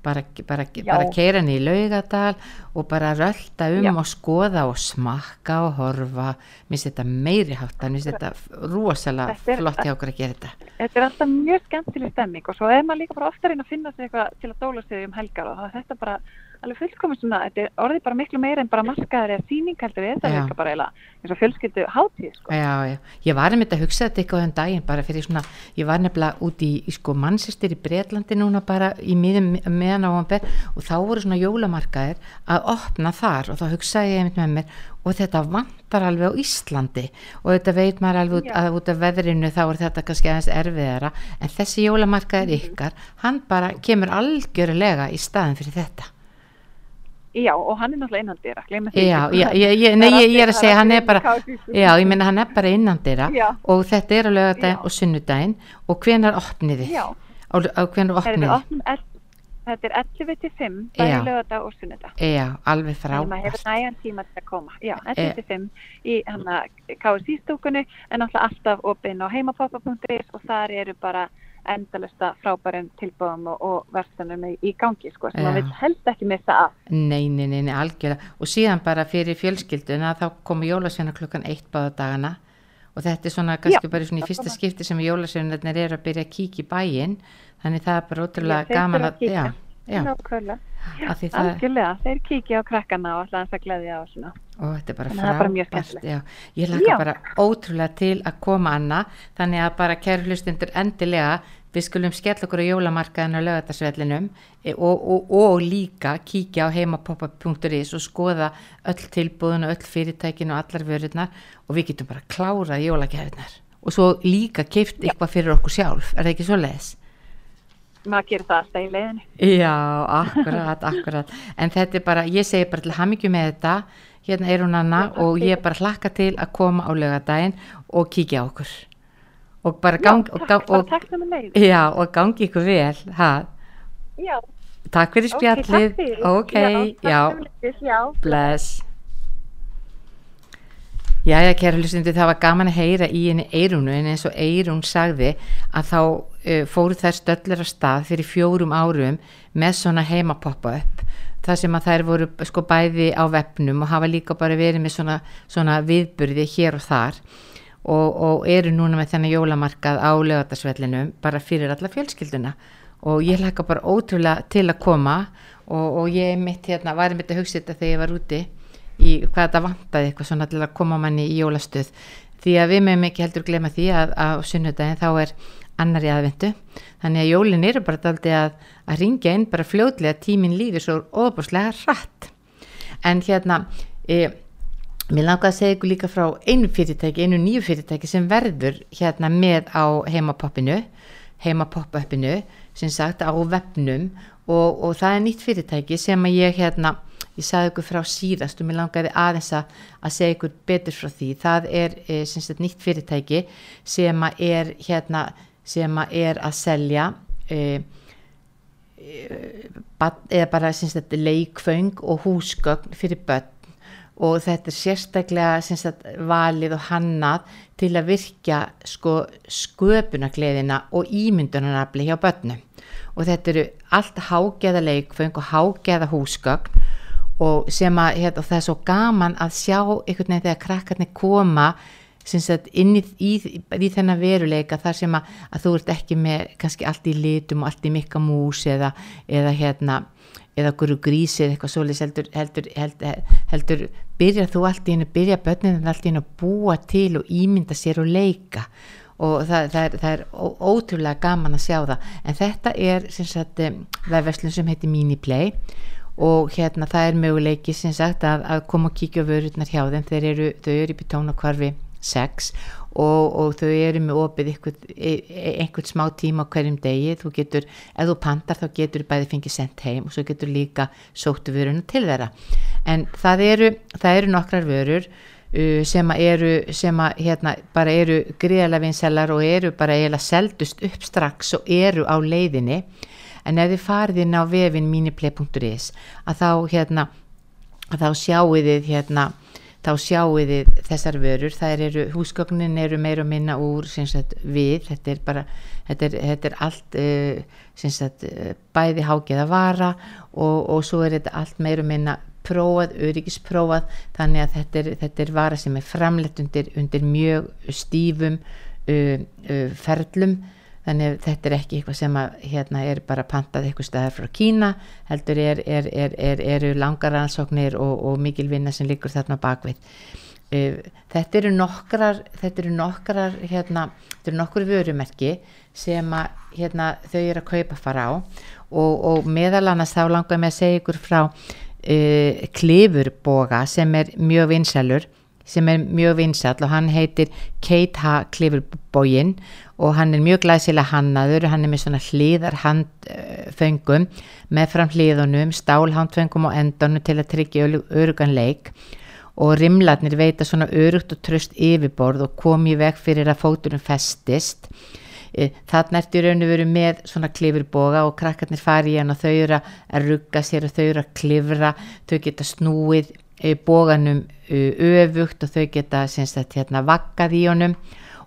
bara, bara, bara keira henni í laugadal og bara rölda um Já. og skoða og smakka og horfa. Mér finnst þetta meiri háttan, mér finnst þetta rosalega Þetta er- flott hjá okkur að gera þetta. Þetta er alltaf mjög skemmtileg stemming og svo er maður líka bara ofta að reyna að finna sér eitthvað til að dóla sig um helgar og þetta bara alveg fullkomið svona, þetta er orðið bara miklu meira en bara markaður eða síning heldur við, það er líka bara eiginlega eins og fjölskyldu hátíð sko. Já, já, ég var einmitt að hugsa þetta eitthvað um daginn bara fyrir svona, ég var nefnilega út í, í sko mannsistir í Breitlandi núna bara í miðum meðan á og þá voru svona jólamarkaðir að opna þar og þá hugsaði ég einmitt með mér og þetta vantar alveg á Íslandi og þetta veit maður alveg út, Já. að út af veðrinu þá er þetta kannski aðeins erfiðara en þessi jólamarkaðir ykkar, hann bara kemur algjörlega í staðin fyrir þetta. Já, og hann er náttúrulega innandýra, gleyma því. Já, já, ég, nei, Það ég, ég er að segja, það hann er bara, já, ég meina hann er bara innandira Já. og þetta er á lögadaginn og sunnudaginn og hvenar opnið þið? Já. Á, á hvenar Þetta opnið er, þið? opnum, el- þetta er 11 til 5, Já. bæði lögadag og sunnudag. Já, alveg Þannig maður hefur frábært. nægan tíma til að koma. Já, 11 Eh. til 5 í hana KSI-stúkunni en náttúrulega alltaf opinn á heimapoppa.is og þar eru bara endalista frábærum tilbúðum og, og verstanum í, gangi sko, sem maður vil helst ekki missa af. Nei, nei, nei, algjörlega. Og síðan bara fyrir fjölskylduna þá komu jólasveina klukkan eitt báða dagana og þetta er svona kannski Já, bara svona í fyrsta koma. skipti sem jólasveinarnir eru að byrja að kíkja í bæinn þannig það er bara ótrúlega þeir gaman að, að já, já, Nákvæmlega. Algjörlega, þeir kíkja á krakkana og alltaf að gleðja og svona. Og þetta er bara frábært, ég laka Já. bara ótrúlega til að koma Anna, þannig að bara kæru hlustundur endilega, við skulum skella okkur á jólamarkaðinu á lögatarsvellinum og, og, og líka kíkja á heimapoppa.is og skoða öll tilbúðin og öll fyrirtækin og allar vörurnar og við getum bara klárað jólagjafirnar og svo líka keift eitthvað fyrir okkur sjálf, er það ekki svo leiðis? Maður gerir það alltaf í leiðinni. Já, akkurat, akkurat en þetta er bara, ég segi bara til hamingju með þetta hérna er hún Anna Já, og ég bara hlakka til að koma á lögadaginn og kíkja okkur og bara gangi og, takk, og, leiðin. já, og gangi ykkur vel ha? Já, takk fyrir ok, spjallið takk fyrir. ok, já. já, takk sömuleiðis, já. bless Jæja, kæra hlustundi, það var gaman að heyra í henni Eirunu en eins og Eirun sagði að þá fóru þær stöllur að stað fyrir fjórum árum með svona heimapoppa upp það sem að þær voru sko bæði á vefnum og hafa líka bara verið með svona, svona viðburði hér og þar og, og eru núna með þennan jólamarkað á lögatarsvellinum bara fyrir alla fjölskylduna. Og ég hlaka bara ótrúlega til að koma og, og ég mitt hérna, var mitt að hugsa þetta þegar ég var úti í hvað þetta vantaði eitthvað svona til að koma manni í jólastöð. Því að við meðum ekki heldur glema því að á sunnudaginn þá er annar í aðvendu þannig að jólin eru bara daldi að, að ringja inn bara fljótlega tíminn líður svo óbúrslega hratt. En hérna e, mér langaði að segja ykkur líka frá einu fyrirtæki, einu nýju fyrirtæki sem verður hérna með á heimapoppinu heimapoppappinu sem sagt á vefnum. Og, og það er nýtt fyrirtæki sem að ég hérna ég sagði ykkur frá síðast og mér langaði aðeins að, að segja ykkur betur frá því. Það er e, sem sagt nýtt fyrirtæki sem að er hérna sem að er að selja e, eða bara sagt leikföng og húsgögn fyrir börn. Og þetta er sérstaklega sagt valið og hannað til að virkja sko sköpunagleðina og ímyndunarnafli hjá börnum. Og þetta eru allt hágeða leikföng og hágeða húsgögn og að hérna, og það er svo gaman að sjá einhvern veginn þegar krakkarnir koma inn í, í, í þennan veruleika þar sem að, að þú ert ekki með kannski allt í litum og allt í mikka mús eða, eða hérna eða guru grísi eða eitthvað svolítið heldur, heldur, heldur, heldur byrjar þú allt í hennu, byrja börnin allt í hennu að búa til og ímynda sér og leika. Og það, það, er, það er ótrúlega gaman að sjá það. En þetta er sagt vefverslun sem heitir Miniplay og hérna það er möguleiki sagt að, að koma og kíkja vörurnar hjá þeim. Þeir eru, þau eru í Bitóna 6 og, og þau eru með opið einhvern, e, e, smá tíma hverjum degi, þú getur ef þú pandar þá getur þú bæði fengið sendt heim og svo getur líka sóttu vöruna til þeirra. En það eru, það eru nokkrar vörur uh, sem eru, sem að hérna bara eru gríðarlega vinselar og eru bara eiginlega seldust upp strax og eru á leiðinni. En ef þið farið inn á vefin miniplay.is að þá hérna að þá sjáu þið hérna þá sjáu þið þessar vörur, það eru, húsgögnin eru meira og minna úr sagt, við, þetta er bara, þetta er, þetta er allt uh, sagt, bæði hágeð að vara og, og svo er þetta allt meira og minna prófað, öryggisprófað, þannig að þetta er, þetta er vara sem er framlegt undir, undir mjög stífum uh, uh, ferlum þannig þetta er ekki eitthvað sem að hérna er bara pantað eitthvað staðar frá Kína heldur er, er, er, eru langar ansóknir og, og mikil vinna sem liggur þarna bakvið þetta eru nokkrar þetta eru nokkrar hérna, þetta eru nokkur vörumerki sem að hérna, þau eru að kaupa fara á og, og meðal annars þá langar mig að segja ykkur frá uh, klifurboga sem er mjög vinsælur sem er mjög vinsall og hann heitir Kate H. Og hann er mjög glæsilega hannaður, hann er með svona hlýðarhandföngum með fram hlýðunum, stálhandföngum og endonu til að tryggja örugan leik. Og rimlarnir veita svona örugt og tröst yfirborð og komi veg fyrir að fóturum festist. E, þarna ertu raun og veru með svona klifurboga og krakkarnir fari í hann og þau eru að rugga sér og þau eru að klifra, þau geta snúið e, bóganum öfugt og þau geta sagt, hérna, vakkað í honum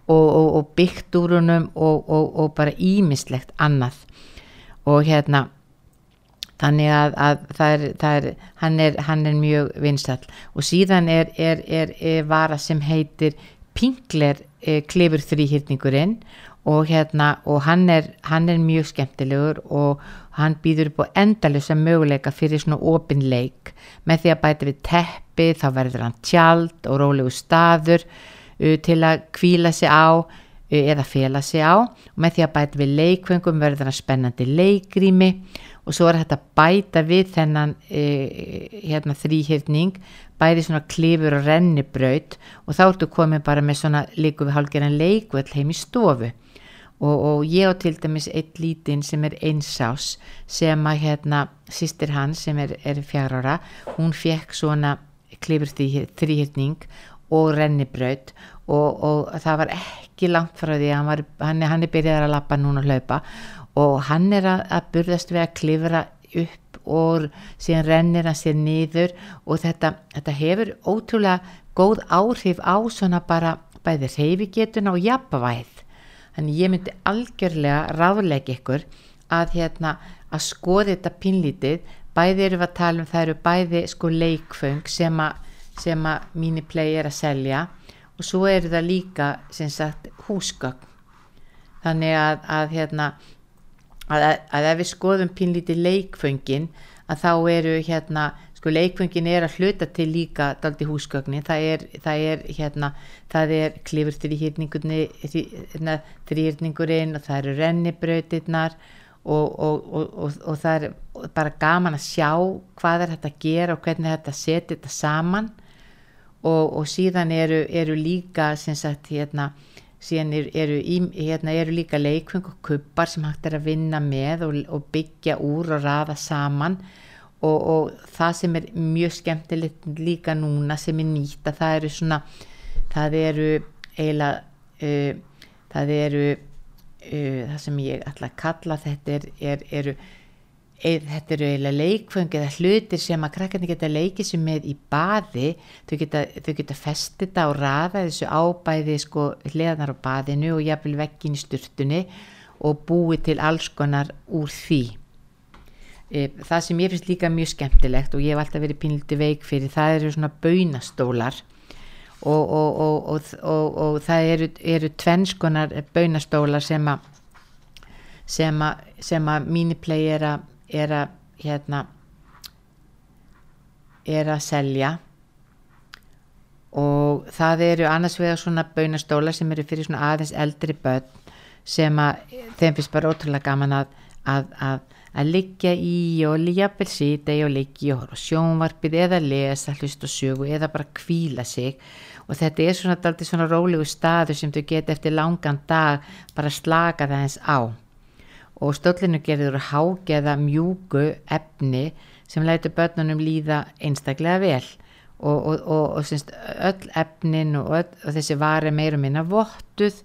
og, og, og byggt úr húnum og, og bara ímislegt annað. Og hérna þannig að, að það er, það er, hann, er, hann er mjög vinsall og síðan er, er vara sem heitir Pinkler eh, klefur þrýhyrningurinn og hérna og hann er, hann mjög skemmtilegur og hann býður upp á endalösa möguleika fyrir svona opinleik með því að bæta við teppi þá verður hann tjald og rólegu staður til að kvíla sig á uh, eða fela sig á. Og með því að bæta við leikvöngum verður það spennandi leikrými. Og svo er þetta bæta við þennan uh, hérna, þrýhyrning bæði svona klifur og rennibraut. Og þá ertu komið bara með svona líku við hálfgerðan leikvöld heim í stofu. Og, og ég á til dæmis eitt lítinn sem er einsás sem að hérna sýstir hans sem er, er fjár ára hún fekk svona klifur þrýhyrning og rennibraut og, og það var ekki langt frá því hann, var, hann, hann er byrjað að lappa núna og hlaupa og hann er að, að burðast við að klifra upp og síðan rennir hann sér nýður og þetta, þetta hefur ótrúlega góð áhrif á svona bara bæði reyfigetuna og jafnvæð þannig ég myndi algjörlega ráðleika ykkur að hérna að skoði þetta pinlítið bæði eru að tala um það eru bæði sko leikföng sem að sem að Miniplay er að selja og svo eru það líka sagt húsgögn. Þannig að, að hérna að, að ef við skoðum pínlítið leikföngin að þá eru hérna sko leikföngin er að hluta til líka daldi húsgögnin, það er, það er hérna, það er klifur þrýhýrningurinn þrýhýrningurinn og það eru rennibrautirnar og, og, og, og það er bara gaman að sjá hvað er þetta að gera og hvernig þetta setja þetta saman og, og síðan eru, eru líka sagt hérna síðan eru, eru, hérna, eru líka leikfeng og kuppar sem hægt er að vinna með og, og byggja úr og rafa saman. Og, og það sem er mjög skemmtilegt líka núna sem er nýtt að það eru svona það eru eiginlega uh, það eru uh, það sem ég ætla að kalla þetta er, er, eru þetta eru eiginlega leikföng eða hlutir sem að krakkarnir geta leikið sem með í baði. Þau geta, geta festið þetta og rafa þessu ábæði sko hliðanar á baðinu og jafnvel vekkin í sturtunni og búið til alls konar úr því. E, það sem ég finnst líka mjög skemmtilegt og ég hef alltaf verið pínliti veik fyrir það eru svona baunastólar og, og, og, og það eru, eru tvennskonar baunastólar sem að sem að, míniplay er að er að hérna er að selja. Og það eru annars vegar svona baunastóla sem eru fyrir svona aðeins eldri börn sem að þeim finnst bara ótrúlega gaman að að, að, að liggja í og jafnvel sita í og liggja og horfa sjónvarpið eða lesa, hlust og sögu eða bara kvíla sig. Og þetta er svona svona rólegu staður sem þau geta eftir langan dag bara slaka það eins á og stöllinu gerður hágeða mjúku efni sem lætur börnunum líða einstaklega vel. Og, og, og, og syns, öll efnin og, og þessi var meir og minna vottuð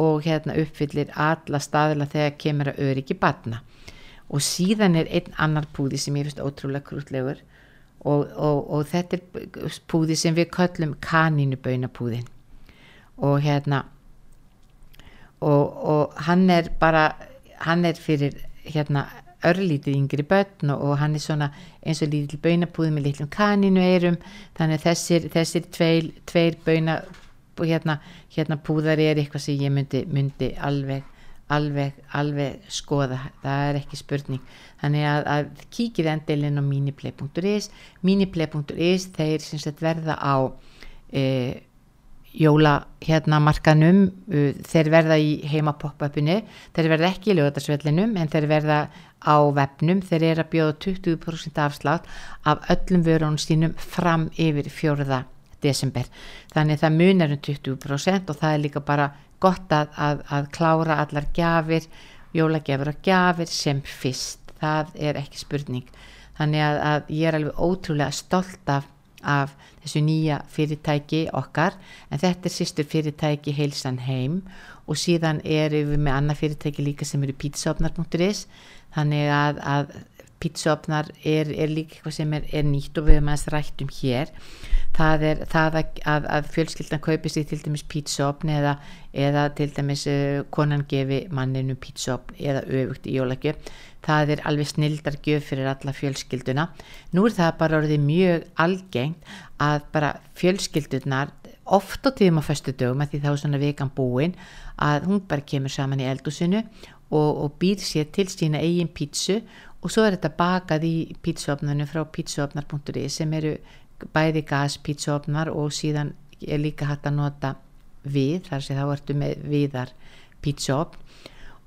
og hérna uppfyllir alla staðila þegar kemur að öryggi batna og síðan er einn annar púði sem ég finnst ótrúlega krútlegur og þetta er púði sem við köllum kanínuböynapúðin og hérna og hann er bara hann er fyrir hérna örlítið yngri börn og, og hann er svona eins og lítil bönapúð með litlum kaninu eirum þannig að þessir, þessir tveir, tveir böna hérna, hérna púðar er eitthvað sem ég myndi, myndi alveg, alveg, alveg skoða, það er ekki spurning. Þannig að, að kíkið endilinn á miniplay.is miniplay.is þeir sem sagt verða á e, jóla hérna þeir verða í heima pop-upinu þeir verða ekki í lögadagsvellinum en þeir verða á vefnum. Þeir eru að bjóða 20% afslátt af öllum vörunum sínum fram yfir fjórða desember. Þannig það munar um 20% og það er líka bara gott að, að, að klára allar gafir jólagjafur og gafir sem fyrst. Það er ekki spurning. Þannig að, að ég er alveg ótrúlega stolt af af þessu nýja fyrirtæki okkar. En þetta er sýstur fyrirtæki heilsan heim og síðan erum við með annað fyrirtæki líka sem eru pizzaopnar.is þannig að, að pizzaopnar er, er líka eitthvað sem er, er nýtt og við erum aðeins rættum hér. Það er það að, að, að fjölskyldan kaupi sér til dæmis pizzaopn eða, eða til dæmis uh, konan gefi manninu pizzaopn eða öfugt í jólagjöf það er alveg snildar gjöf fyrir alla fjölskylduna. Nú er það bara orðið mjög algengt að bara fjölskyldunar oft á tíðum á föstu dögum að því þá er svona vegan búin að hún bara kemur saman í eldusinu og, og býr sér til sína eigin pítsu og svo er þetta bakað í pítsuopnarnu frá pítsuopnar.is sem eru bæði gaspítsuopnar og síðan er líka hægt að nota við þar sem þá ertu með viðar pítsuopn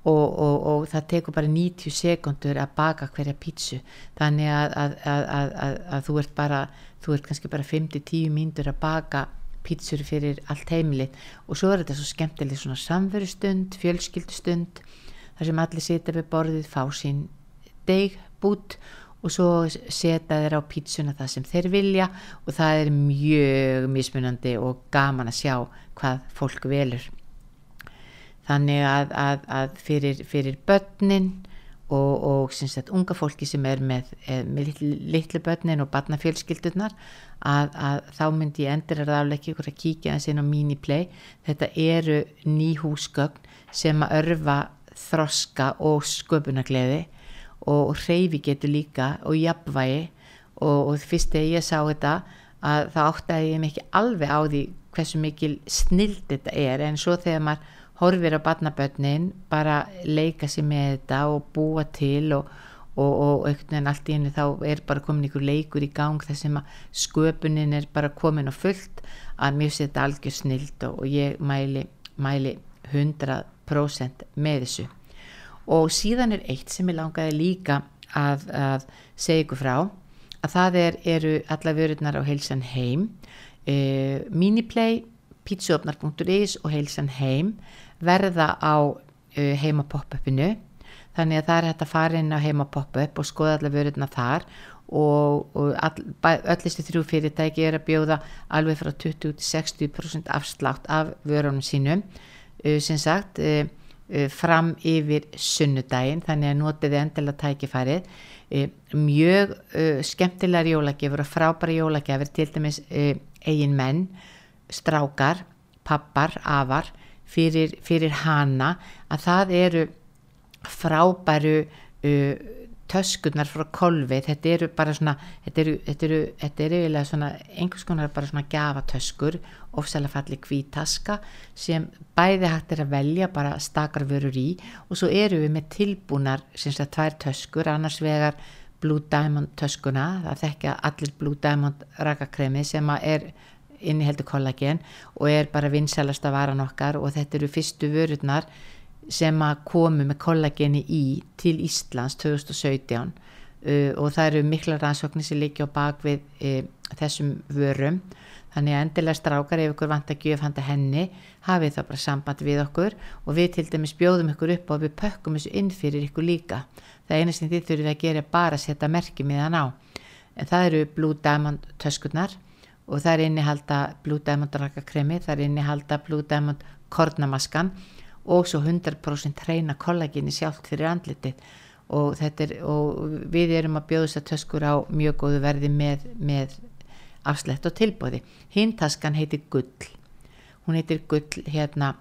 og, og, og það tekur bara 90 sekundur að baka hverja pítsu. Þannig að, að, að, að þú ert bara þú ert kannski bara 5-10 mínútur að baka pítsur fyrir allt heimilið. Og svo er þetta svo skemmtileg svona samverustund, fjölskyldustund þar sem allir setja við borðið fá sín deg bút og svo setja þeir á pítsuna það sem þeir vilja. Og það er mjög mismunandi og gaman að sjá hvað fólk velur þannig að, að, að fyrir, fyrir börnin og, og sagt, unga fólki sem er með, með litlu, litlu börnin og barnafjölskyldunar að, að þá myndi ég endur að afleggja ykkur að kíkja eins inn á miniplay. Þetta eru ný húsgögn sem að örfa þroska og sköpunagleði og, og hreyfi getur líka og jafnvægi. Og, og fyrst þegar ég sá þetta að það átti að ég mikið alveg á því hversu mikil snild þetta er. En svo þegar maður horfir á barnabönnin bara leika sér með þetta og búa til og, og, og einhvern veginn allt í hennu þá er bara komin einhver leikur í gang þess að sköpunin er bara komin og fullt að mjög sér þetta algjör snild og, og ég mæli, mæli 100% með þessu. Og síðan er eitt sem ég langaði líka að, að segja ykkur frá að það er, eru alla vörurnar á heilsan heim. Uh, miniplay pizzaopnar.is og heilsan heim verða á uh, heima pop-upinu. Þannig að það er hægt að fara inn á heima pop-up og skoða allar vörðuna þar og, og all, öllistu þrjú fyrirtæki er að bjóða alveg frá 20-60% afslátt af vörðunum sínum. Uh, sem sagt uh, fram yfir sunnudaginn þannig að notiði endilega tækifærið. Mjög skemmtilegar jólagjafur og frábæra jólagjafur til dæmis eigin menn strákar, pappar, afar fyrir, fyrir hana að það eru frábæru uh, töskurnar frá kolvi, þetta eru bara svona þetta eru, þetta eru, þetta eru eiginlega svona einhvers konar bara svona gafatöskur ofsalega falli kvítaska sem bæði hægt er að velja bara stakar vörur í. Og svo eru við með tilbúnar sem sagt tvær töskur annars vegar Blue Diamond töskuna það þekkja allir Blue Diamond rakakremi sem að er inniheldur kollagen og er bara vinsalasta varan okkar og þetta eru fyrstu vörurnar sem að komu með kollageni í til Íslands 2017 uh, og það eru mikla rannsóknir sem líka á bakvið uh, þessum vörum. Þannig að endilega strákar ef ykkur vant að gjöf handa henni hafið það bara samband við okkur og við til dæmis bjóðum ykkur upp og við pökkum þessu inn fyrir ykkur líka. Það eina sem þið þurfum að gera er bara að setja merkjum í það ná en það eru Blue Diamond töskurnar og það er innihalda Blue Diamond rakakremi það er innihalda Blue Diamond kornamaskan og svo 100% hreina kollagini sjálft fyrir andlitið. Og, er, og við erum að bjóða þess að töskur á mjög góðu verði með, með afslett og tilbóði hinn taskan heitir gull. Hún heitir gull hérna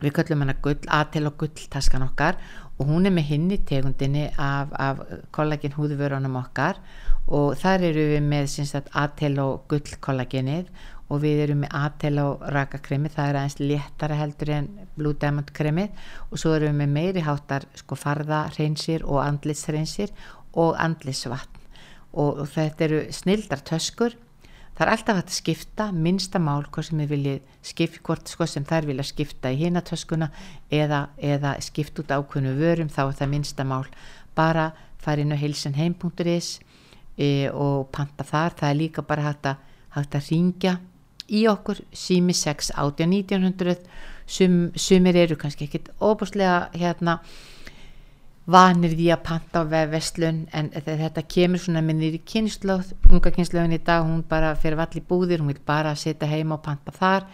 við köllum hana gull, aðtel og gull taskan okkar og hún er með hinn í tegundinni af, af kollagin húðvörunum okkar og þar eru við með aðtel og gull kollaginið og við erum með aðtel á rakakremi það er aðeins léttara heldur en Blue Diamond kremið og svo erum við með meiri háttar sko farða reynsir og andlitsreynsir og andlitsvatn. Og, og þetta eru snildar töskur það er alltaf að skipta minnsta mál hvort sem skipta hvort sko sem þær vilja skipta í hinatöskuna eða, eða skipta út ákveðnu vörum þá er það minnsta mál. Bara fara inn á heilsanheim.is e, og panta þar. Það er líka bara hægt að, hægt að ringja í okkur sími 6 átja 1900 sum, sumir eru kannski ekkit óbúslega hérna vanir því að panta á vefveslun en þetta kemur svona minnir í kynnslóð, unga kynnslóðin í dag hún bara fyrir allir búðir, hún vil bara setja heima og panta þar.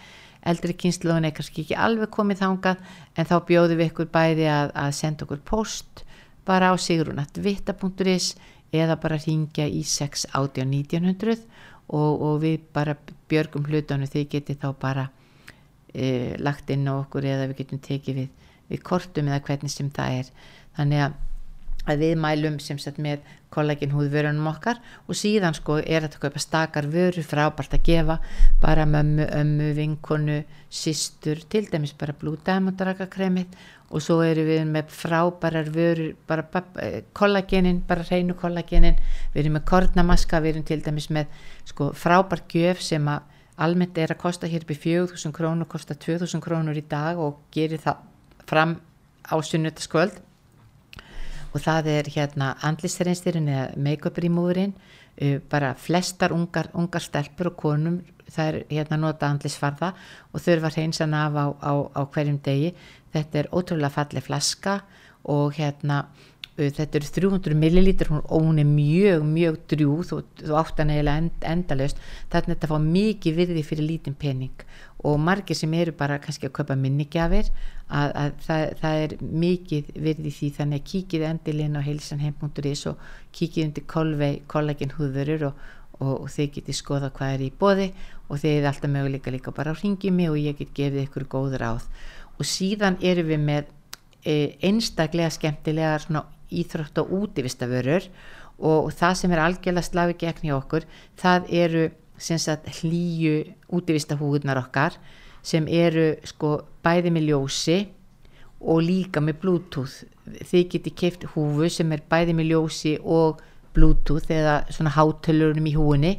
Eldri kynnslóðin er kannski ekki alveg komið þangað en þá bjóðum við ykkur bæði að, að senda okkur post bara á sigrunatvitta.is eða bara ringja í 6 átja 1900 og, og við bara björgum hlutunum þið getið þá bara e, lagt inn á okkur eða við getum tekið við, við kortum eða hvernig sem það er þannig að, að við mælum sem sagt með kollagin húðvörunum okkar og síðan sko er þetta kaupa stakar vöru frábært að gefa bara mömmu, ömmu, vinkonu sístur, til dæmis bara blúdæmundarakakremið og svo eru við með frábærar vörur bara, bara kollagenin, bara hreinu kollagenin. Við erum með kornamaska, við erum til dæmis með sko frábær gjöf sem að almennt er að kosta hér í 4.000 krónur, kosta 2.000 krónur í dag og gerir það fram á sunnutaskvöld og það er hérna andlisreinstirinn eða make-up removerinn uh, bara flestar ungar, ungar stelpur og konum er hérna nota andlisfarða og þurfa hreinsan af á, á, á hverjum degi. Þetta er ótrúlega falleg flaska og hérna uh, þetta eru 300 millilítur og hún er mjög mjög drjúð og þú áttan eiginlega end, endalust þannig að þetta fá mikið virði fyrir lítinn pening og margir sem eru bara kannski að kaupa minnigjafir að, að það, það er mikið virði því. Þannig að kíkið endilinn á heilsanheim.is og kíkið undir kolvei kollagin húðurur og, og, og þeir getið skoða hvað er í bóði og þeir er alltaf möguleika líka bara á ringið og ég get gefið ykkur góð ráð. Og síðan eru við með e, einstaklega skemmtilega íþrótt og útivistaförur og, það sem er algjörlega slafi gegn hjá okkur það eru hlýju útivistahúðunar okkar sem eru sko bæði með ljósi og líka með bluetooth. Þið geti keift húfu sem er bæði með ljósi og bluetooth eða svona háttölurum í húinni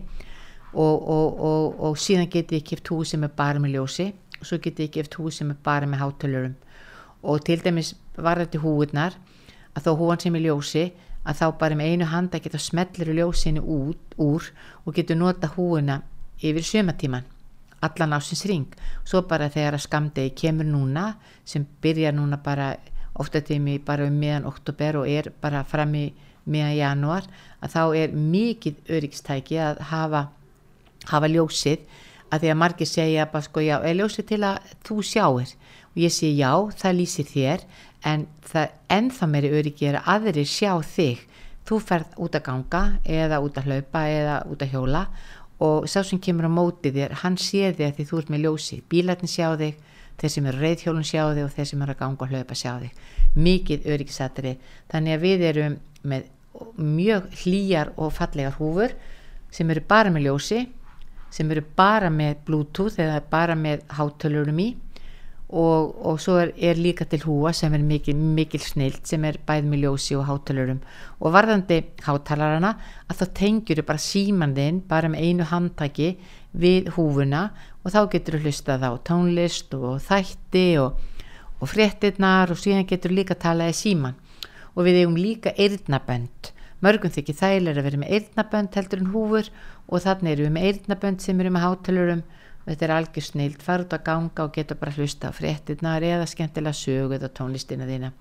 og, og, og, og síðan geti þið keift húfu sem er bara með ljósi og svo geti þið keift húfu sem er bara með háttölurum og til dæmis var þetta húunar að þó húan sem er ljósi að þá bara með einu handa geta smellir ljósinu út, úr og getur nota húuna yfir sömatíman allan ásins ring svo bara þegar að skamdegi kemur núna sem byrjar núna bara ofta tími bara um meðan oktober og er bara fram í meðan januar að þá er mikið öryggstæki að hafa, hafa ljósið að því að margir segja bara sko já, er ljósið til að þú sjáir? Og ég sé já, það lýsir þér en það ennþá meiri öryggi er að aðrir sjá þig. Þú ferð út að ganga eða út að hlaupa eða út að hjóla og sá sem kemur á móti þér hann sé þig að því þú ert með ljósi. Bílarnir sjá þig, þeir sem eru reyðhjólun sjá þig og þeir sem eru að ganga og hlaupa sjá þig. Mikið öryggisatri. Þannig að við erum með mjög hlýjar og fallegar húfur sem eru bara með ljósi sem eru bara með bluetooth eða bara með hátölurum í og, og svo er, er líka til húa sem er mikil, mikil snilt sem er bæð með ljósi og hátölurum og varðandi hátalarana að þá tengjur bara símanðinn bara með einu handtaki við húfuna og þá getur þú hlustað á tónlist og þætti og, og fréttinnar og síðan getur þú líka talaði síman og við eigum líka eirnabönd mörgum þykir þægilega að vera með eirnabönd heldur en húfur og þannig eru við með eirnabönd sem eru með hátalurum þetta er algjör snilt, fara út að ganga og geta bara hlusta á fréttinnar eða skemmtilega sögu eða tónlistina þína.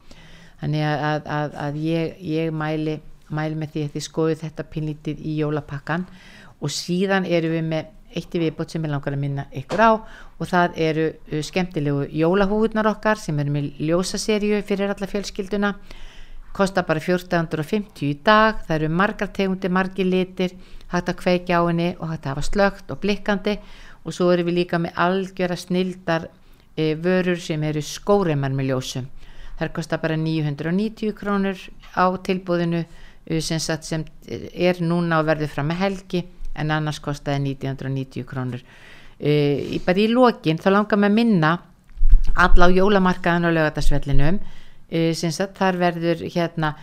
Þannig að, að, að, að ég, ég mæli, mæli með því að þið skoðu þetta pinlítið í jólapakkan og síðan eru við með eitt í viðbót sem ég langar að minna ykkur á og það eru uh, skemmtilegu jólahúðnar okkar sem eru með ljósaserju fyrir alla fjölskylduna. Kostar bara 1450 í dag. Það eru margar tegundi, margir litir. Hægt að kveikja á henni og hægt að hafa slögt og blikkandi. og svo erum við líka með algjöra snildar e, vörur sem eru skóremar með ljósum. Þar kostar bara 990 krónur á tilbúðinu e, sem, sem er núna og verður fram með helgi en annars kostaði 990 krónur. E, bara í lokin þá langar með minna alla á jólamarkaðan og lögatarsvellinum e, sem sagt þar verður hérna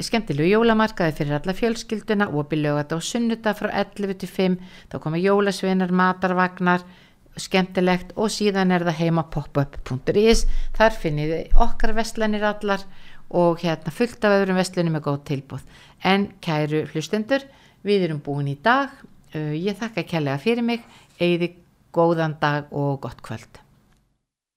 skemmtilegu jólamarkaði fyrir alla fjölskylduna og byrjugat á sunnuta frá 11 til 5 þá koma jólasveinar, matarvagnar skemmtilegt og síðan er það heima popup.is þar finnir þið okkar vestlanir allar og hérna fullt af öðrum vestlunum með góð tilbúð en kæru hlustendur við erum búin í dag. Ég þakka kærlega fyrir mig. Eigði góðan dag og gott kvöld